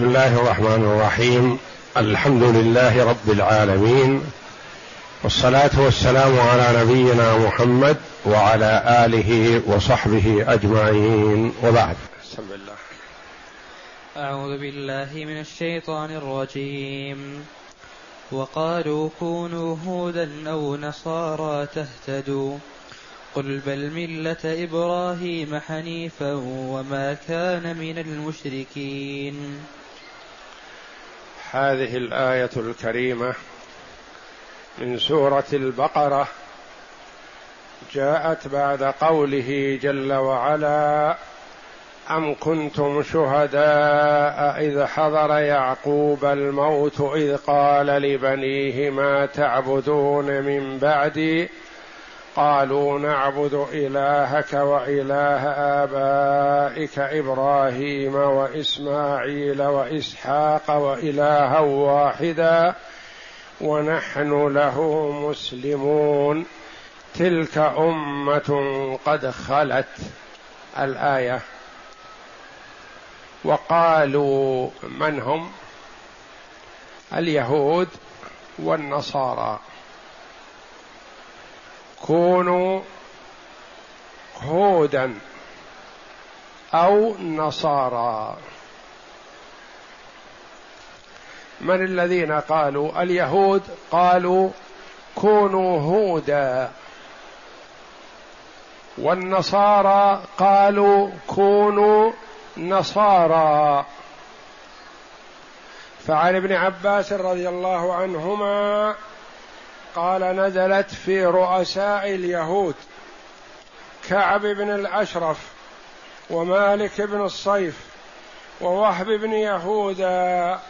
بسم الله الرحمن الرحيم. الحمد لله رب العالمين. والصلاة والسلام على نبينا محمد وعلى آله وصحبه أجمعين. وبعد. بسم الله. أعوذ بالله من الشيطان الرجيم. وقالوا كونوا هودا أو نصارى تهتدوا. قل بل ملة إبراهيم حنيفا وما كان من المشركين. هذه الآية الكريمة من سورة البقرة جاءت بعد قوله جل وعلا أم كنتم شهداء إذ حضر يعقوب الموت إذ قال لبنيه ما تعبدون من بعدي قالوا نعبد إلهك وإله آبائك إبراهيم وإسماعيل وإسحاق وإلها واحدا ونحن له مسلمون. تلك أمة قد خلت الآية. وقالوا من هم؟ اليهود والنصارى. كونوا هودا أو نصارى. من الذين قالوا؟ اليهود قالوا كونوا هودا. والنصارى قالوا كونوا نصارى. فعن ابن عباس رضي الله عنهما قال نزلت في رؤساء اليهود كعب بن الأشرف ومالك بن الصيف ووهب بن يهوذا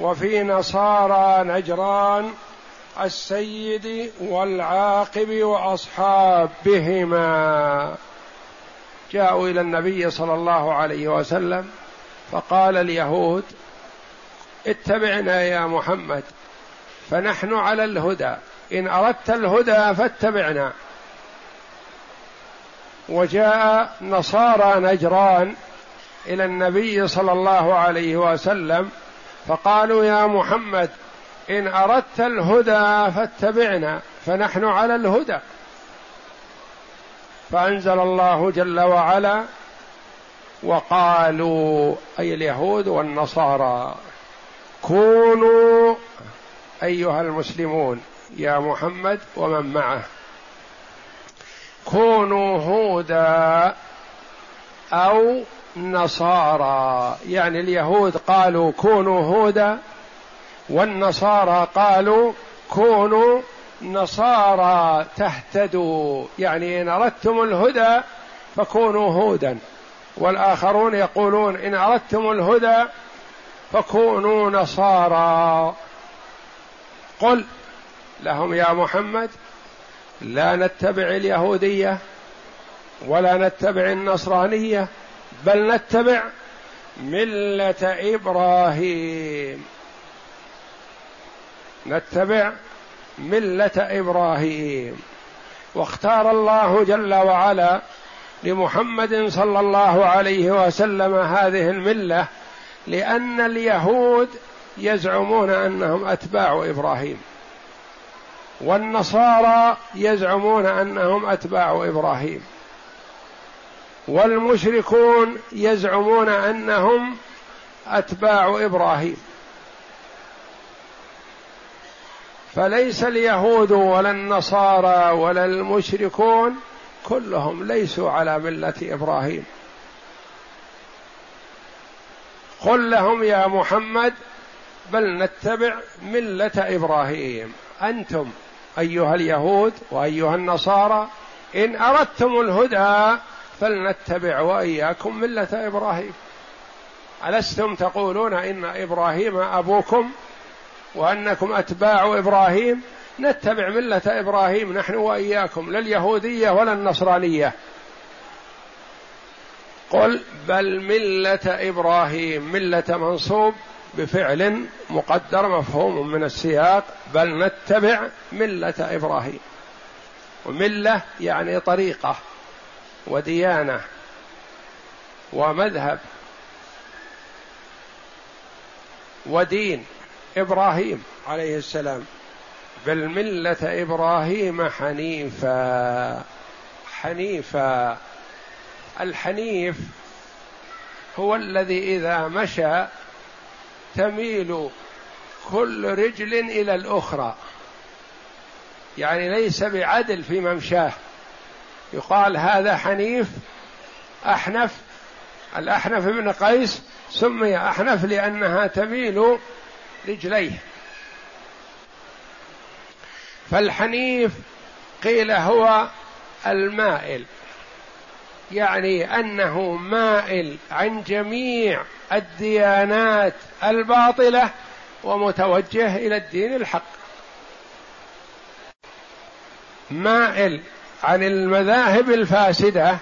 وفي نصارى نجران السيد والعاقب وأصحابهما. جاءوا إلى النبي صلى الله عليه وسلم فقال اليهود اتبعنا يا محمد. فنحن على الهدى. إن أردت الهدى فاتبعنا. وجاء نصارى نجران إلى النبي صلى الله عليه وسلم فقالوا يا محمد إن أردت الهدى فاتبعنا فنحن على الهدى. فأنزل الله جل وعلا وقالوا أي اليهود والنصارى كونوا أيها المسلمون يا محمد ومن معه. كونوا هودا أو نصارى. يعني اليهود قالوا كونوا هودا والنصارى قالوا كونوا نصارى تهتدوا. يعني إن أردتم الهدى فكونوا هودا. والآخرون يقولون إن أردتم الهدى فكونوا نصارى. قل لهم يا محمد لا نتبع اليهودية ولا نتبع النصرانية بل نتبع ملة إبراهيم. نتبع ملة إبراهيم. واختار الله جل وعلا لمحمد صلى الله عليه وسلم هذه الملة لأن اليهود يزعمون أنهم أتباع إبراهيم والنصارى يزعمون أنهم أتباع إبراهيم والمشركون يزعمون أنهم أتباع إبراهيم. فليس اليهود ولا النصارى ولا المشركون كلهم ليسوا على ملة إبراهيم. قل لهم يا محمد بل نتبع ملة إبراهيم. أنتم أيها اليهود وأيها النصارى إن أردتم الهدى فلنتبع وإياكم ملة إبراهيم. ألستم تقولون إن إبراهيم أبوكم وأنكم أتباع إبراهيم؟ نتبع ملة إبراهيم نحن وإياكم لا اليهودية ولا النصرانية. قل بل ملة إبراهيم ملة منصوب. بفعل مقدر مفهوم من السياق بل نتبع ملة إبراهيم. وملة يعني طريقة وديانة ومذهب ودين إبراهيم عليه السلام. بل ملة إبراهيم حنيفا. حنيفا. الحنيف هو الذي إذا مشى تميل كل رجل إلى الأخرى. يعني ليس بعدل في ممشاه. يقال هذا حنيف أحنف. الأحنف بن قيس سمي أحنف لأنها تميل رجليه. فالحنيف قيل هو المائل. يعني أنه مائل عن جميع الديانات الباطلة ومتوجه إلى الدين الحق. مائل عن المذاهب الفاسدة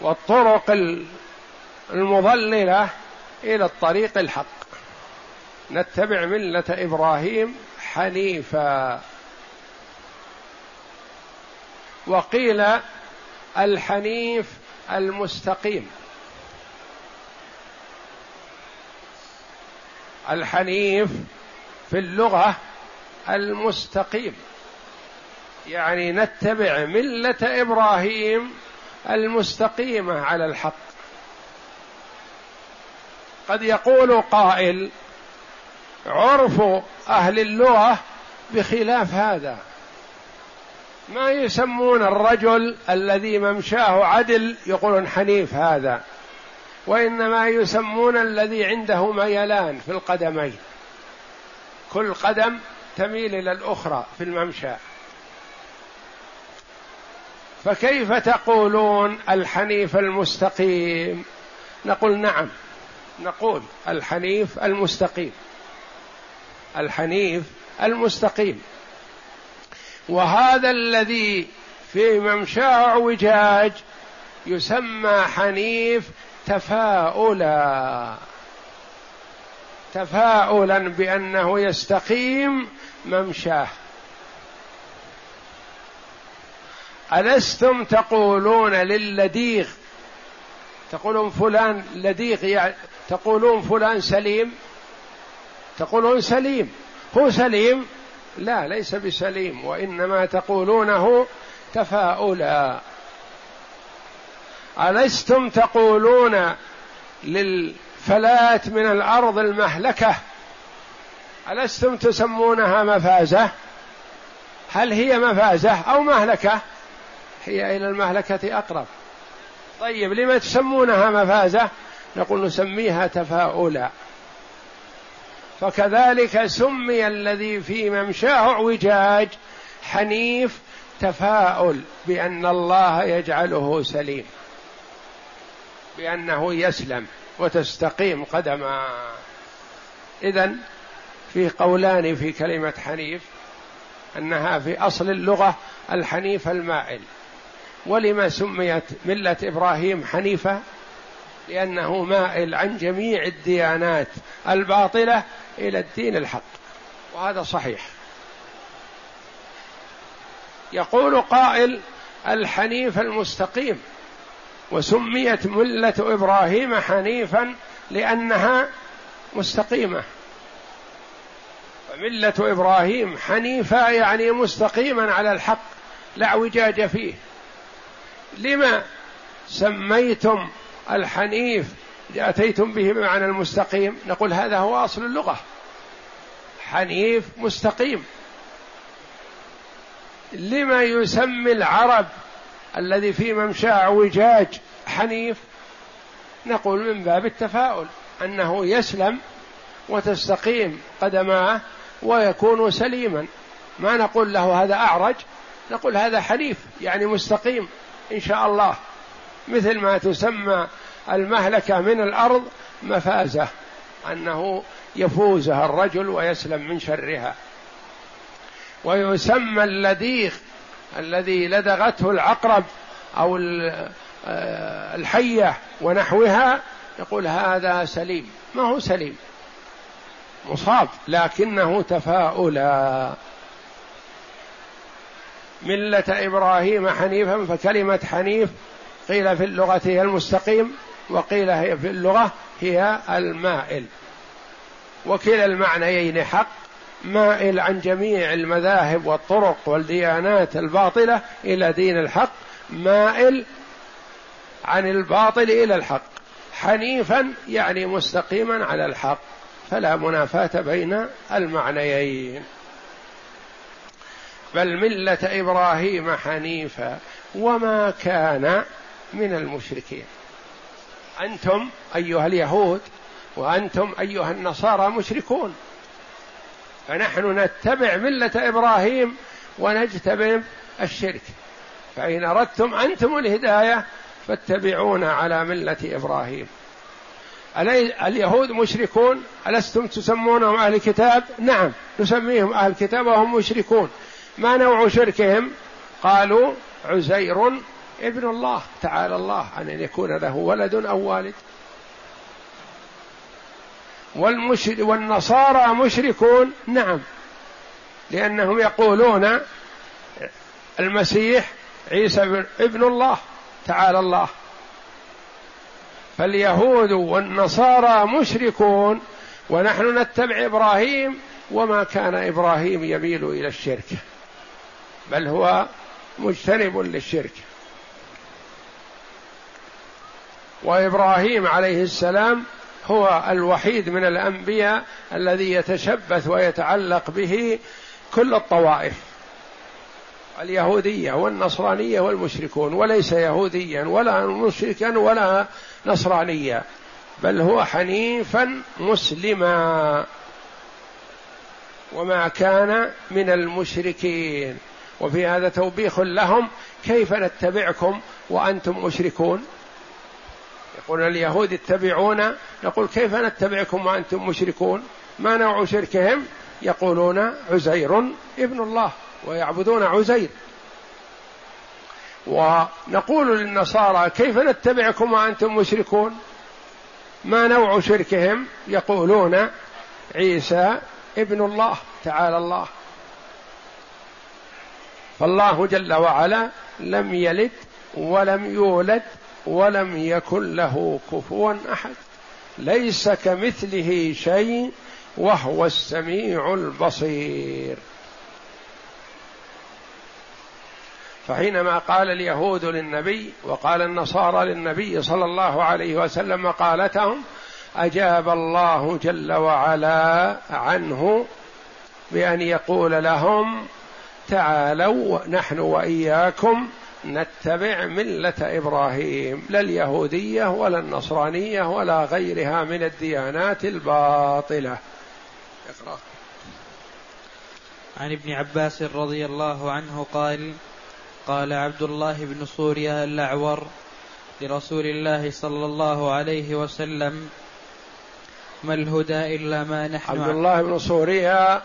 والطرق المضللة إلى الطريق الحق. نتبع ملة إبراهيم حنيفا. وقيل الحنيف المستقيم. الحنيف في اللغة المستقيم. يعني نتبع ملة إبراهيم المستقيمة على الحق. قد يقول قائل عرف أهل اللغة بخلاف هذا. ما يسمون الرجل الذي ممشاه عدل يقولون حنيف هذا وإنما يسمون الذي عنده ميلان في القدمين. كل قدم تميل إلى الأخرى في الممشى. فكيف تقولون الحنيف المستقيم؟ نقول نعم نقول الحنيف المستقيم. الحنيف المستقيم. وهذا الذي في ممشاه اعوجاج يسمى حنيف تفاؤلا. تفاؤلا بأنه يستقيم ممشاه. ألستم تقولون للديغ؟ تقولون فلان لديغ يعني تقولون فلان سليم؟ تقولون سليم. هو سليم لا ليس بسليم وإنما تقولونه تفاؤلا. ألستم تقولون للفلات من الأرض المهلكة؟ ألستم تسمونها مفازة؟ هل هي مفازة أو مهلكة؟ هي إلى المهلكة أقرب. طيب لما تسمونها مفازة؟ نقول نسميها تفاؤلا. فكذلك سمي الذي في ممشاه اعوجاج حنيف تفاؤل بأن الله يجعله سليم بأنه يسلم وتستقيم قدما. اذا في قولان في كلمة حنيف أنها في أصل اللغة الحنيف المائل. ولما سميت ملة إبراهيم حنيفة؟ لأنه مائل عن جميع الديانات الباطلة إلى الدين الحق وهذا صحيح. يقول قائل الحنيف المستقيم وسميت ملة إبراهيم حنيفا لأنها مستقيمة. فملة إبراهيم حنيفه يعني مستقيما على الحق لا اعوجاج فيه. لما سميتم الحنيف أتيتم به بمعنى المستقيم؟ نقول هذا هو أصل اللغة. حنيف مستقيم. لما يسمي العرب الذي في ممشى اعوجاج حنيف؟ نقول من باب التفاؤل أنه يسلم وتستقيم قدماه ويكون سليما. ما نقول له هذا أعرج نقول هذا حنيف يعني مستقيم إن شاء الله. مثل ما تسمى المهلكة من الأرض مفازة أنه يفوزها الرجل ويسلم من شرها. ويسمى اللديغ الذي لدغته العقرب أو آه، الحية ونحوها يقول هذا سليم. ما هو سليم؟ مصاب لكنه تفاؤلا. ملة إبراهيم حنيفا فكلمة حنيف قيل في اللغة هي المستقيم وقيل هي في اللغة هي المائل. وكلا المعنيين حق مائل عن جميع المذاهب والطرق والديانات الباطلة إلى دين الحق مائل عن الباطل إلى الحق. حنيفا يعني مستقيما على الحق فلا منافاة بين المعنيين. بل ملة إبراهيم حنيفا وما كان من المشركين. أنتم أيها اليهود وأنتم أيها النصارى مشركون. فنحن نتبع ملة إبراهيم ونجتنب الشرك. فإن أردتم أنتم الهداية فاتبعونا على ملة إبراهيم. اليهود مشركون؟ ألستم تسمونهم أهل كتاب نعم نسميهم أهل كتاب وهم مشركون. ما نوع شركهم؟ قالوا عزير ابن الله. تعالى الله عن أن يكون له ولد أو والد. والمشر والنصارى مشركون. نعم. لأنهم يقولون المسيح عيسى ابن الله. تعالى الله. فاليهود والنصارى مشركون. ونحن نتبع إبراهيم. وما كان إبراهيم يميل إلى الشرك. بل هو مجتنب للشرك. وإبراهيم عليه السلام هو الوحيد من الأنبياء الذي يتشبث ويتعلق به كل الطوائف اليهودية والنصرانية والمشركون وليس يهوديا ولا مشركا ولا نصرانيا بل هو حنيفا مسلما. وما كان من المشركين. وفي هذا توبيخ لهم كيف نتبعكم وأنتم مشركون؟ يقول اليهود اتبعونا نقول كيف نتبعكم وأنتم مشركون؟ ما نوع شركهم؟ يقولون عزير ابن الله ويعبدون عزير. ونقول للنصارى كيف نتبعكم وأنتم مشركون؟ ما نوع شركهم؟ يقولون عيسى ابن الله تعالى الله. فالله جل وعلا لم يلد ولم يولد ولم يكن له كفوا أحد. ليس كمثله شيء وهو السميع البصير. فحينما قال اليهود للنبي وقال النصارى للنبي صلى الله عليه وسلم مقالتهم أجاب الله جل وعلا عنه بأن يقول لهم تعالوا نحن وإياكم نتبع ملة إبراهيم لا اليهودية ولا النصرانية ولا غيرها من الديانات الباطلة. اقرأ. عن ابن عباس رضي الله عنه قال قال عبد الله بن سوريا الأعور لرسول الله صلى الله عليه وسلم ما الهدى إلا ما نحن عبد الله بن سوريا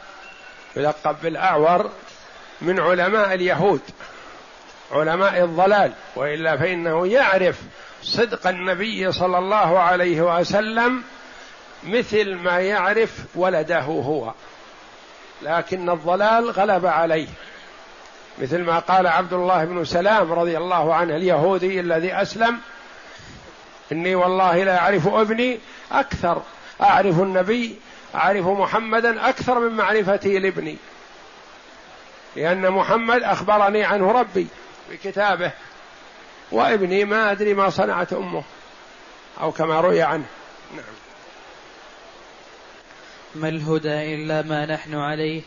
يلقب بالأعور من علماء اليهود. علماء الضلال وإلا فإنه يعرف صدق النبي صلى الله عليه وسلم مثل ما يعرف ولده هو. لكن الضلال غلب عليه. مثل ما قال عبد الله بن سلام رضي الله عنه اليهودي الذي أسلم إني والله لا أعرف ابني أكثر. أعرف النبي أعرف محمدا أكثر من معرفتي لابني. لأن محمد أخبرني عنه ربي. بكتابه. وابني ما أدري ما صنعت أمه أو كما روي عنه. نعم. ما الهدى إلا ما نحن عليه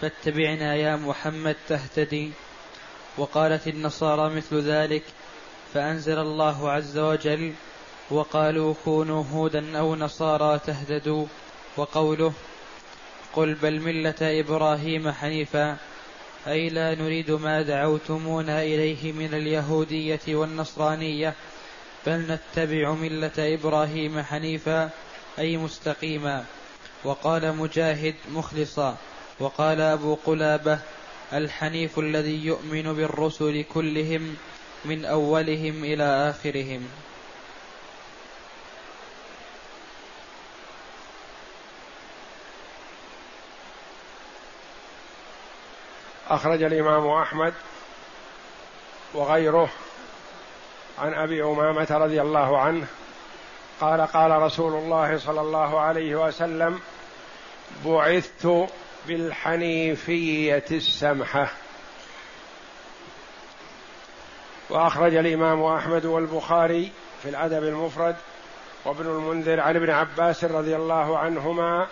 فاتبعنا يا محمد تهتدي وقالت النصارى مثل ذلك فأنزل الله عز وجل وقالوا كونوا هودا أو نصارى تهتدوا. وقوله قل بل ملة إبراهيم حنيفا. أي لا نريد ما دعوتمونا إليه من اليهودية والنصرانية بل نتبع ملة إبراهيم حنيفا أي مستقيما. وقال مجاهد مخلصا وقال أبو قلابة الحنيف الذي يؤمن بالرسل كلهم من أولهم إلى آخرهم. أخرج الإمام أحمد وغيره عن أبي أمامة رضي الله عنه قال قال رسول الله صلى الله عليه وسلم بعثت بالحنيفية السمحة. وأخرج الإمام أحمد والبخاري في الأدب المفرد وابن المنذر عن ابن عباس رضي الله عنهما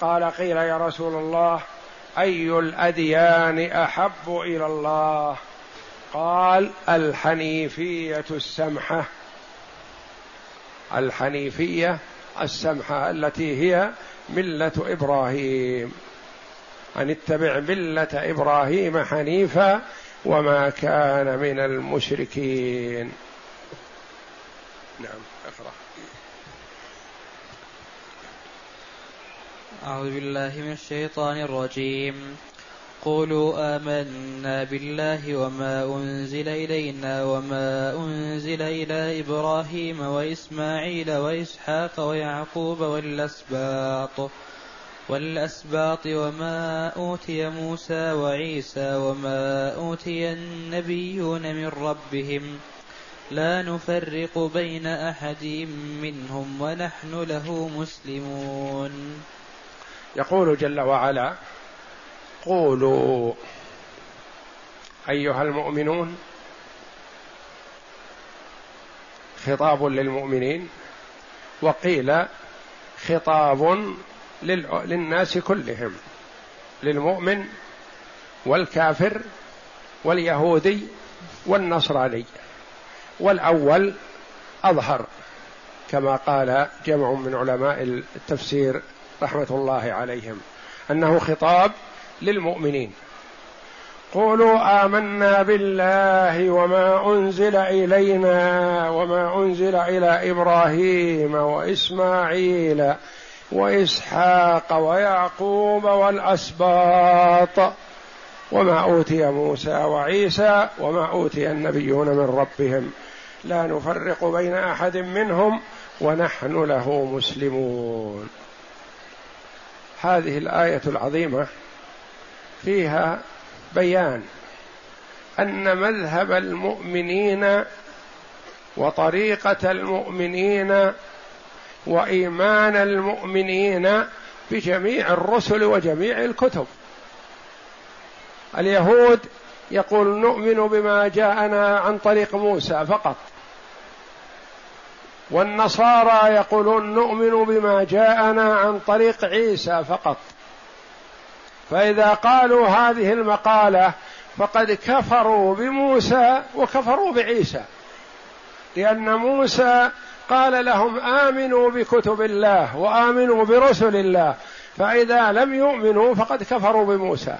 قال قيل يا رسول الله أي الأديان أحب إلى الله؟ قال الحنيفية السمحة. الحنيفية السمحة التي هي ملة إبراهيم. أن اتبع ملة إبراهيم حنيفا وما كان من المشركين. نعم اقرأ. أعوذ بالله من الشيطان الرجيم. قولوا آمنا بالله وما أنزل إلينا وما أنزل إلى إبراهيم وإسماعيل وإسحاق ويعقوب والأسباط والأسباط وما أوتي موسى وعيسى وما أوتي النبيون من ربهم. لا نفرق بين أحد منهم ونحن له مسلمون. يقول جل وعلا قولوا أيها المؤمنون خطاب للمؤمنين وقيل خطاب للناس كلهم للمؤمن والكافر واليهودي والنصراني والأول أظهر كما قال جمع من علماء التفسير رحمة الله عليهم أنه خطاب للمؤمنين. قولوا آمنا بالله وما أنزل إلينا وما أنزل إلى إبراهيم وإسماعيل وإسحاق ويعقوب والأسباط وما أوتي موسى وعيسى وما أوتي النبيون من ربهم. لا نفرق بين أحد منهم ونحن له مسلمون. هذه الآية العظيمة فيها بيان أن مذهب المؤمنين وطريقة المؤمنين وإيمان المؤمنين بجميع الرسل وجميع الكتب. اليهود يقول نؤمن بما جاءنا عن طريق موسى فقط. والنصارى يقولون نؤمن بما جاءنا عن طريق عيسى فقط. فإذا قالوا هذه المقالة فقد كفروا بموسى وكفروا بعيسى. لأن موسى قال لهم آمنوا بكتب الله وآمنوا برسل الله فإذا لم يؤمنوا فقد كفروا بموسى.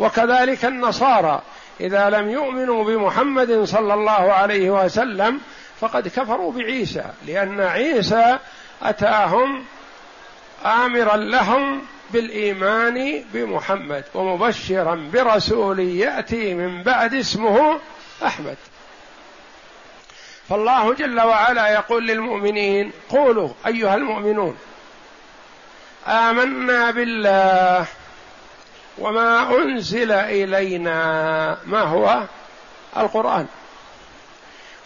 وكذلك النصارى إذا لم يؤمنوا بمحمد صلى الله عليه وسلم فقد كفروا بعيسى لأن عيسى أتاهم امرا لهم بالإيمان بمحمد ومبشرا برسول يأتي من بعد اسمه أحمد. فالله جل وعلا يقول للمؤمنين قولوا أيها المؤمنون آمنا بالله وما أنزل إلينا ما هو؟ القرآن.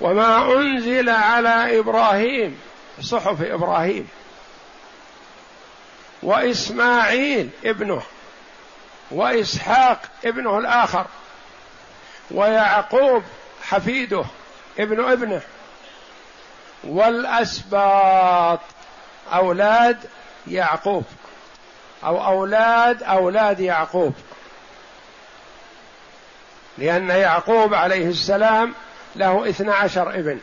وما أنزل على إبراهيم صحف إبراهيم وإسماعيل ابنه وإسحاق ابنه الآخر ويعقوب حفيده ابن ابنه والأسباط أولاد يعقوب أو أولاد أولاد يعقوب لأن يعقوب عليه السلام له اثنى عشر ابن.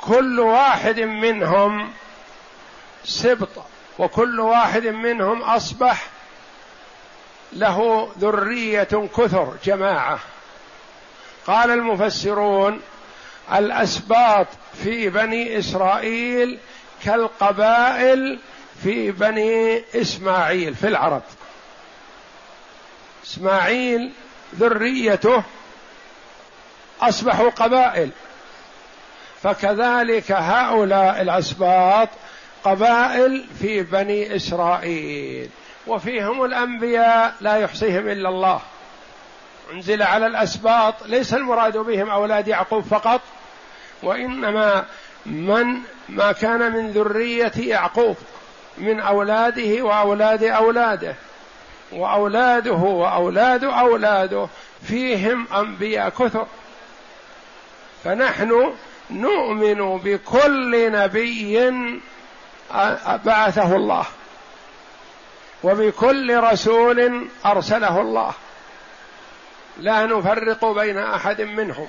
كل واحد منهم سبط وكل واحد منهم أصبح له ذرية كثر جماعة. قال المفسرون الأسباط في بني إسرائيل كالقبائل في بني إسماعيل في العرب. إسماعيل ذريته أصبحوا قبائل. فكذلك هؤلاء الأسباط قبائل في بني إسرائيل. وفيهم الأنبياء لا يحصيهم إلا الله. أنزل على الأسباط ليس المراد بهم أولاد يعقوب فقط وإنما من ما كان من ذرية يعقوب من أولاده وأولاد أولاده. وأولاده وأولاد أولاده فيهم أنبياء كثر. فنحن نؤمن بكل نبي بعثه الله وبكل رسول أرسله الله. لا نفرق بين أحد منهم.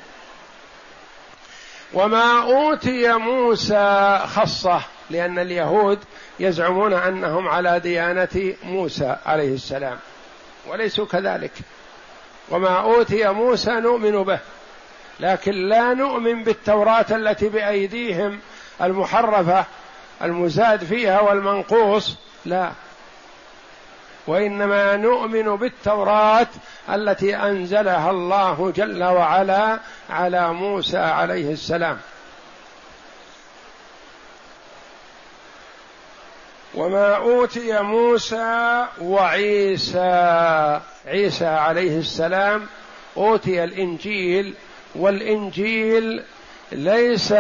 وما أوتي موسى خصه لأن اليهود يزعمون أنهم على ديانة موسى عليه السلام وليسوا كذلك. وما أوتي موسى نؤمن به. لكن لا نؤمن بالتوراة التي بأيديهم المحرفة المزاد فيها والمنقوص لا. وإنما نؤمن بالتوراة التي أنزلها الله جل وعلا على موسى عليه السلام. وما أوتي موسى وعيسى عيسى عليه السلام أوتي الإنجيل والإنجيل ليس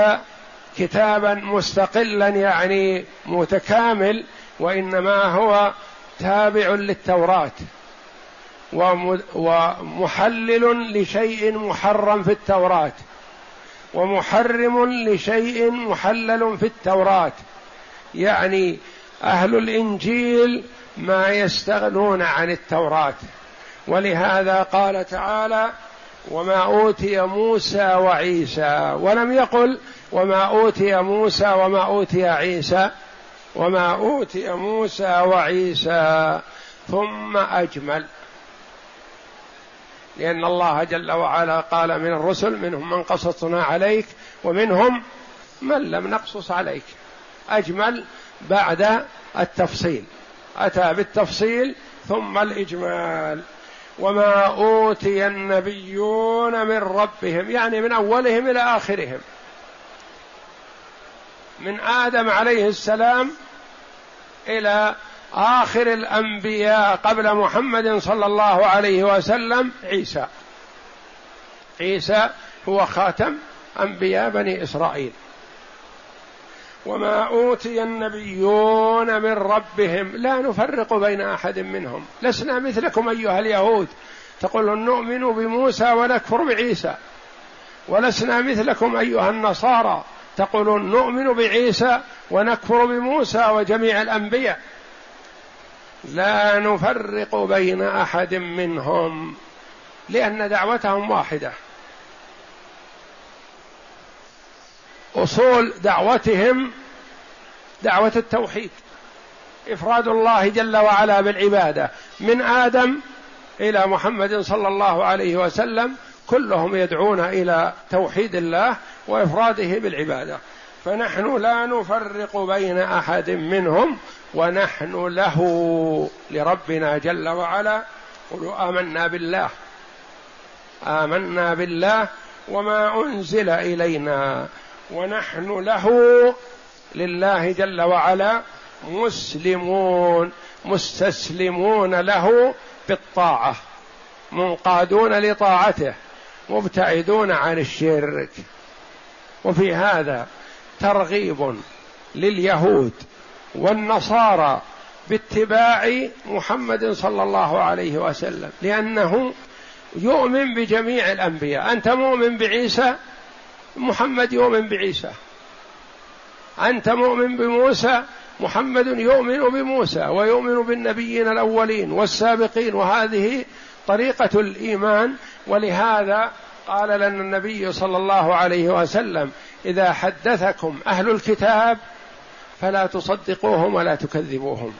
كتابا مستقلا يعني متكامل وإنما هو تابع للتوراة ومحلل لشيء محرم في التوراة ومحرم لشيء محلل في التوراة. يعني أهل الإنجيل ما يستغنون عن التوراة. ولهذا قال تعالى وما أوتي موسى وعيسى. ولم يقل وما أوتي موسى وما أوتي عيسى. وما أوتي موسى وعيسى. ثم أجمل. لأن الله جل وعلا قال من الرسل منهم من قصصنا عليك ومنهم من لم نقصص عليك. أجمل بعد التفصيل. أتى بالتفصيل ثم الإجمال. وما أوتي النبيون من ربهم يعني من أولهم إلى آخرهم. من آدم عليه السلام إلى آخر الأنبياء قبل محمد صلى الله عليه وسلم عيسى. عيسى هو خاتم أنبياء بني إسرائيل. وما أوتي النبيون من ربهم. لا نفرق بين أحد منهم. لسنا مثلكم أيها اليهود. تقول نؤمن بموسى ونكفر بعيسى. ولسنا مثلكم أيها النصارى. تقولون نؤمن بعيسى ونكفر بموسى وجميع الأنبياء. لا نفرق بين أحد منهم. لأن دعوتهم واحدة. أصول دعوتهم دعوة التوحيد. إفراد الله جل وعلا بالعبادة. من آدم إلى محمد صلى الله عليه وسلم كلهم يدعون إلى توحيد الله وإفراده بالعبادة. فنحن لا نفرق بين أحد منهم ونحن له لربنا جل وعلا. قولوا آمنا بالله. آمنا بالله وما أنزل إلينا. ونحن له لله جل وعلا مسلمون مستسلمون له بالطاعة منقادون لطاعته مبتعدون عن الشرك. وفي هذا ترغيب لليهود والنصارى باتباع محمد صلى الله عليه وسلم لأنه يؤمن بجميع الأنبياء. أنت مؤمن بعيسى؟ محمد يؤمن بعيسى. أنت مؤمن بموسى محمد يؤمن بموسى ويؤمن بالنبيين الأولين والسابقين وهذه طريقة الإيمان. ولهذا قال لنا النبي صلى الله عليه وسلم إذا حدثكم أهل الكتاب فلا تصدقوهم ولا تكذبوهم.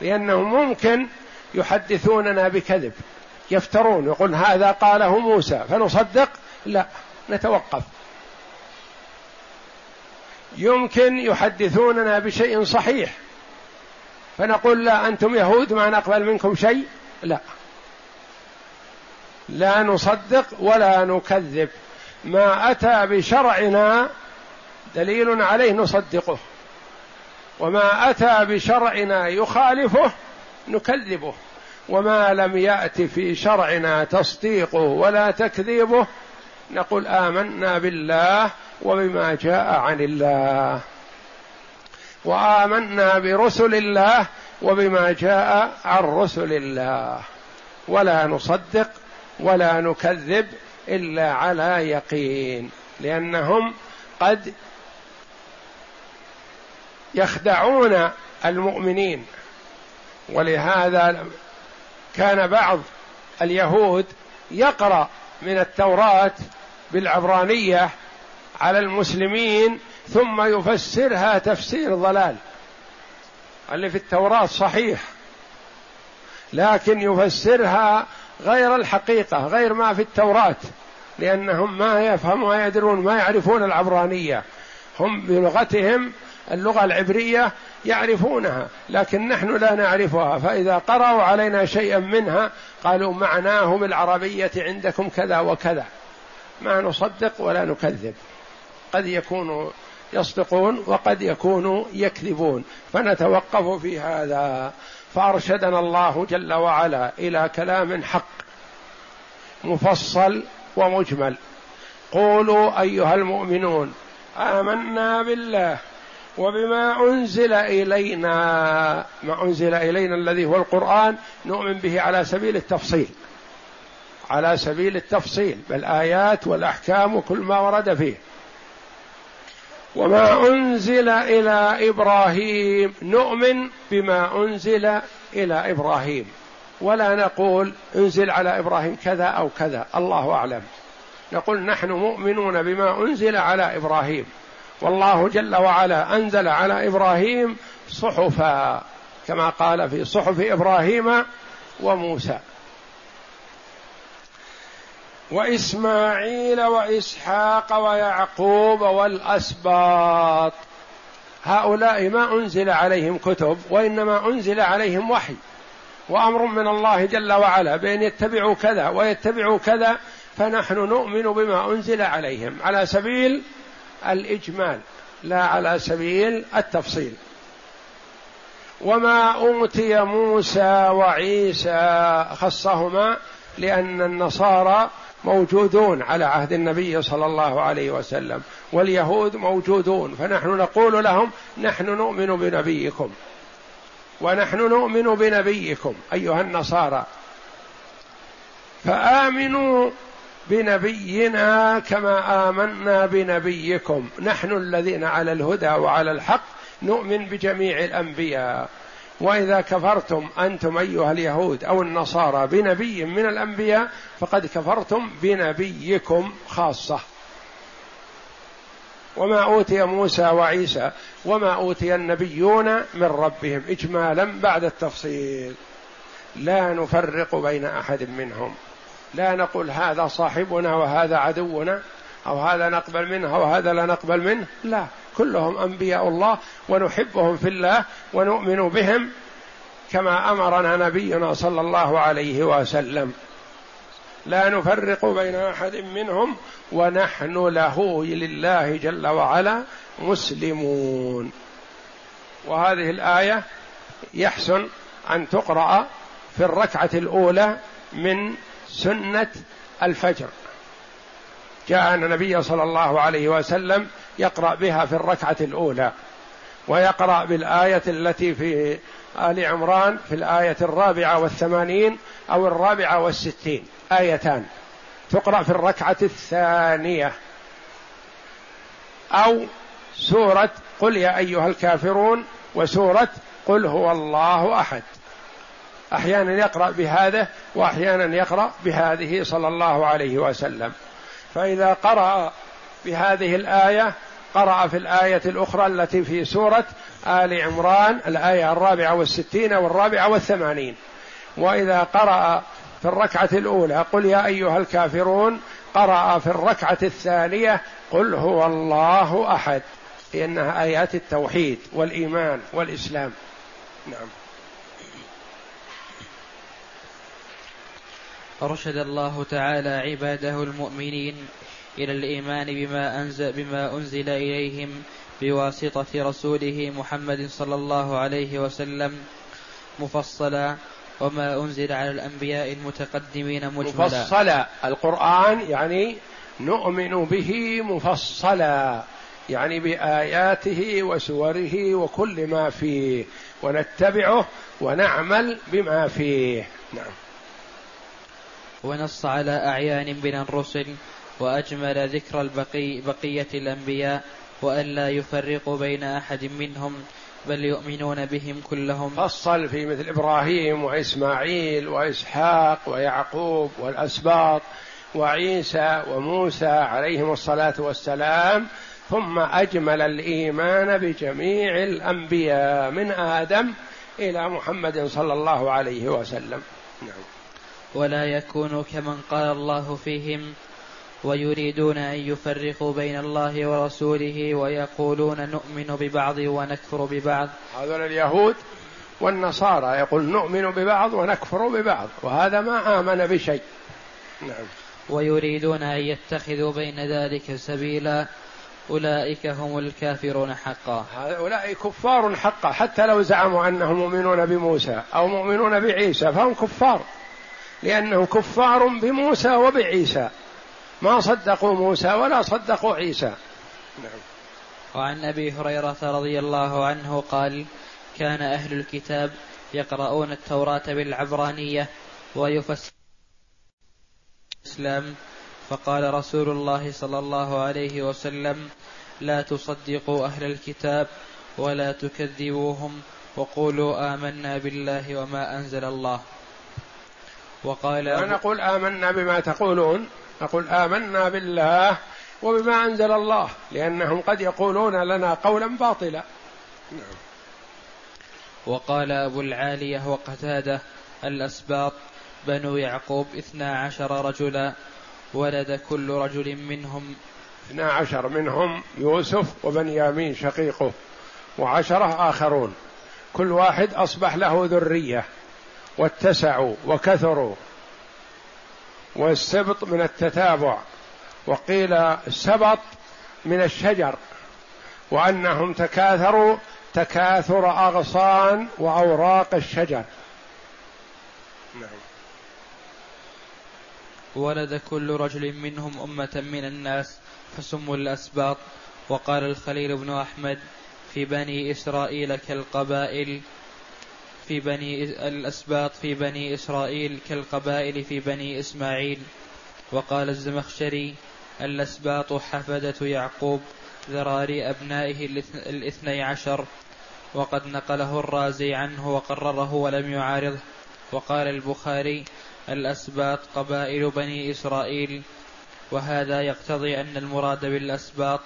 لأنه ممكن يحدثوننا بكذب يفترون يقول هذا قاله موسى فنصدق؟ لا نتوقف. يمكن يحدثوننا بشيء صحيح فنقول لا أنتم يهود ما نقبل منكم شيء. لا. لا نصدق ولا نكذب. ما أتى بشرعنا دليل عليه نصدقه وما أتى بشرعنا يخالفه نكذبه وما لم يأت في شرعنا تصديقه ولا تكذيبه نقول آمنا بالله وبما جاء عن الله. وآمنا برسل الله وبما جاء عن رسل الله. ولا نصدق ولا نكذب إلا على يقين لأنهم قد يخدعون المؤمنين. ولهذا كان بعض اليهود يقرأ من التوراة بالعبرانية على المسلمين ثم يفسرها تفسير ضلال. اللي في التوراة صحيح لكن يفسرها غير الحقيقة غير ما في التوراة لأنهم ما يفهمون ما يدرون ما يعرفون العبرانية. هم بلغتهم اللغة العبرية يعرفونها لكن نحن لا نعرفها. فإذا قرأوا علينا شيئا منها قالوا معناه بالعربيه عندكم كذا وكذا. ما نصدق ولا نكذب. قد يكونوا يصدقون وقد يكونوا يكذبون. فنتوقف في هذا. فأرشدنا الله جل وعلا إلى كلام حق مفصل ومجمل. قولوا أيها المؤمنون آمنا بالله وبما أنزل إلينا. ما أنزل إلينا الذي هو القرآن نؤمن به على سبيل التفصيل. على سبيل التفصيل بالايات والأحكام وكل ما ورد فيه. وما أنزل إلى إبراهيم نؤمن بما أنزل إلى إبراهيم. ولا نقول أنزل على إبراهيم كذا أو كذا الله أعلم. نقول نحن مؤمنون بما أنزل على إبراهيم. والله جل وعلا أنزل على إبراهيم صحفا كما قال في صحف إبراهيم وموسى. وإسماعيل وإسحاق ويعقوب والأسباط. هؤلاء ما أنزل عليهم كتب وإنما أنزل عليهم وحي وأمر من الله جل وعلا بأن يتبعوا كذا ويتبعوا كذا فنحن نؤمن بما أنزل عليهم. على سبيل الإجمال لا على سبيل التفصيل. وما أوتي موسى وعيسى خصهما لأن النصارى موجودون على عهد النبي صلى الله عليه وسلم واليهود موجودون فنحن نقول لهم نحن نؤمن بنبيكم. ونحن نؤمن بنبيكم أيها النصارى. فآمنوا بنبينا كما آمنا بنبيكم. نحن الذين على الهدى وعلى الحق نؤمن بجميع الأنبياء. وإذا كفرتم أنتم أيها اليهود أو النصارى بنبي من الأنبياء فقد كفرتم بنبيكم خاصة. وما أوتي موسى وعيسى وما أوتي النبيون من ربهم اجمالا بعد التفصيل. لا نفرق بين أحد منهم. لا نقول هذا صاحبنا وهذا عدونا أو هذا نقبل منه وهذا لا نقبل منه. لا. كلهم أنبياء الله ونحبهم في الله ونؤمن بهم كما أمرنا نبينا صلى الله عليه وسلم. لا نفرق بين أحد منهم ونحن له لله جل وعلا مسلمون. وهذه الآية يحسن أن تقرأ في الركعة الأولى من سنة الفجر. جاء النبي صلى الله عليه وسلم يقرأ بها في الركعة الأولى ويقرأ بالآية التي في آل عمران في الآية الرابعة والثمانين أو الرابعة والستين آيتان. تقرأ في الركعة الثانية. أو سورة قل يا أيها الكافرون وسورة قل هو الله أحد. أحيانا يقرأ بهذا وأحيانا يقرأ بهذه صلى الله عليه وسلم. فإذا قرأ بهذه الآية قرأ في الآية الأخرى التي في سورة آل عمران الآية الرابعة والستين والرابعة والثمانين. وإذا قرأ في الركعة الأولى قل يا أيها الكافرون قرأ في الركعة الثانية قل هو الله أحد. لأنها آيات التوحيد والإيمان والإسلام. نعم. أرشد الله تعالى عباده المؤمنين إلى الإيمان بما أنزل, بما أنزل إليهم بواسطة رسوله محمد صلى الله عليه وسلم مفصلا وما أنزل على الأنبياء المتقدمين مجملا. مفصلا. القرآن يعني نؤمن به مفصلا يعني بآياته وسوره وكل ما فيه ونتبعه ونعمل بما فيه. نعم. ونص على أعيان من الرسل وأجمل ذكر البقي بقية الأنبياء والا يفرقوا بين أحد منهم بل يؤمنون بهم كلهم. فصل في مثل إبراهيم وإسماعيل وإسحاق ويعقوب والأسباط وعيسى وموسى عليهم الصلاة والسلام ثم أجمل الإيمان بجميع الأنبياء من آدم إلى محمد صلى الله عليه وسلم. نعم. ولا يكونوا كمن قال الله فيهم ويريدون أن يفرقوا بين الله ورسوله ويقولون نؤمن ببعض ونكفر ببعض. هذول اليهود والنصارى يقول نؤمن ببعض ونكفر ببعض وهذا ما آمن بشيء. نعم. ويريدون أن يتخذوا بين ذلك سبيلا أولئك هم الكافرون حقا. هؤلاء كفار حقا حتى لو زعموا أنهم مؤمنون بموسى أو مؤمنون بعيسى فهم كفار لأنهم كفار بموسى وبعيسى. ما صدقوا موسى ولا صدقوا عيسى. نعم. وعن أبي هريرة رضي الله عنه قال كان أهل الكتاب يقرؤون التوراة بالعبرانية ويفسرون الإسلام. فقال رسول الله صلى الله عليه وسلم لا تصدقوا أهل الكتاب ولا تكذبوهم وقولوا آمنا بالله وما أنزل الله. وقال نقول آمنا بما تقولون. نقول آمنا بالله وبما أنزل الله لأنهم قد يقولون لنا قولا باطلا. نعم. وقال أبو العالية وقتادة الأسباط بنو يعقوب اثنا عشر رجلا ولد كل رجل منهم. اثنا عشر منهم يوسف وبنيامين شقيقه وعشرة آخرون. كل واحد أصبح له ذرية واتسعوا وكثروا. والسبط من التتابع وقيل سبط من الشجر وأنهم تكاثروا تكاثر أغصان وأوراق الشجر. نعم. ولد كل رجل منهم أمة من الناس فسموا الأسباط. وقال الخليل بن أحمد في بني إسرائيل كالقبائل في بني الأسباط في بني إسرائيل كالقبائل في بني إسماعيل. وقال الزمخشري الأسباط حفدة يعقوب ذراري أبنائه الاثني عشر وقد نقله الرازي عنه وقرره ولم يعارضه. وقال البخاري الأسباط قبائل بني إسرائيل وهذا يقتضي أن المراد بالأسباط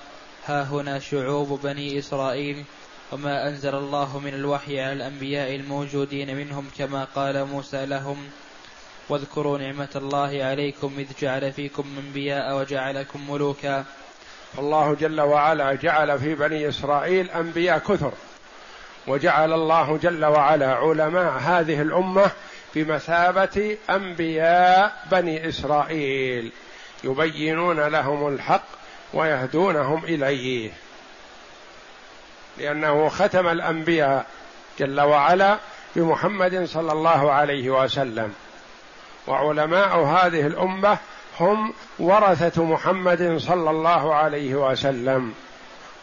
ها هنا شعوب بني إسرائيل وما أنزل الله من الوحي على الأنبياء الموجودين منهم كما قال موسى لهم واذكروا نعمة الله عليكم إذ جعل فيكم أنبياء وجعلكم ملوكا. الله جل وعلا جعل في بني إسرائيل أنبياء كثر وجعل الله جل وعلا علماء هذه الأمة بمثابة أنبياء بني إسرائيل يبينون لهم الحق ويهدونهم إليه. لأنه ختم الأنبياء جل وعلا بمحمد صلى الله عليه وسلم. وعلماء هذه الأمة هم ورثة محمد صلى الله عليه وسلم.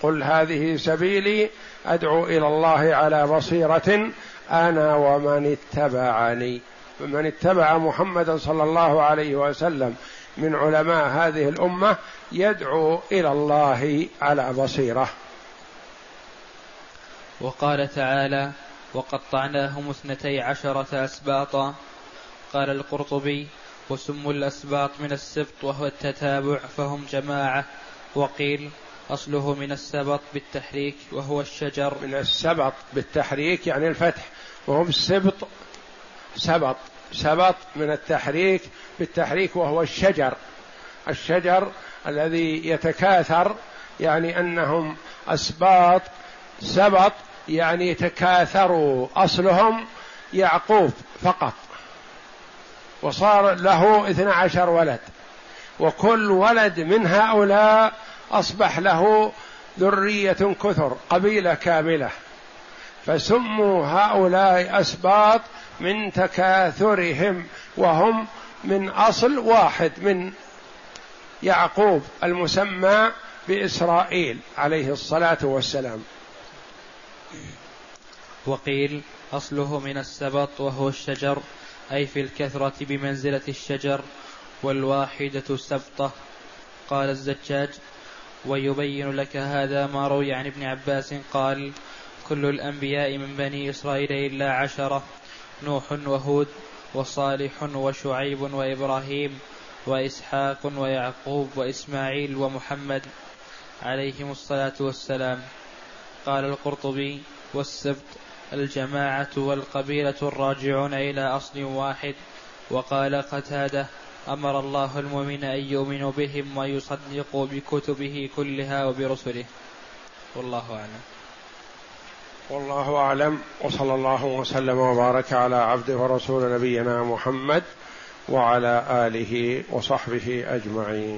قل هذه سبيلي أدعو إلى الله على بصيرة أنا ومن اتبعني. من اتبع محمدا صلى الله عليه وسلم من علماء هذه الأمة يدعو إلى الله على بصيرة. وقال تعالى وقطعناهم اثنتي عشرة أسباطا. قال القرطبي وسموا الأسباط من السبط وهو التتابع فهم جماعة. وقيل أصله من السبط بالتحريك وهو الشجر. من السبط بالتحريك يعني الفتح. وهو السبط سبط سبط من التحريك بالتحريك وهو الشجر. الشجر الذي يتكاثر يعني أنهم أسباط سبط يعني تكاثروا أصلهم يعقوب فقط. وصار له اثنى عشر ولد. وكل ولد من هؤلاء أصبح له ذرية كثر قبيلة كاملة. فسموا هؤلاء أسباط من تكاثرهم وهم من أصل واحد من يعقوب المسمى بإسرائيل عليه الصلاة والسلام. وقيل أصله من السبط وهو الشجر أي في الكثرة بمنزلة الشجر والواحدة سبطة. قال الزجاج ويبين لك هذا ما روي عن ابن عباس. قال كل الأنبياء من بني إسرائيل إلا عشرة نوح وهود وصالح وشعيب وإبراهيم وإسحاق ويعقوب وإسماعيل ومحمد عليهم الصلاة والسلام. قال القرطبي والسبت الجماعة والقبيلة الراجعون إلى أصل واحد. وقال قتادة أمر الله المؤمن أن يؤمنوا بهم ويصدقوا بكتبه كلها وبرسله. والله أعلم. والله أعلم. وصلى الله وسلم وبارك على عبده ورسول نبينا محمد وعلى آله وصحبه أجمعين.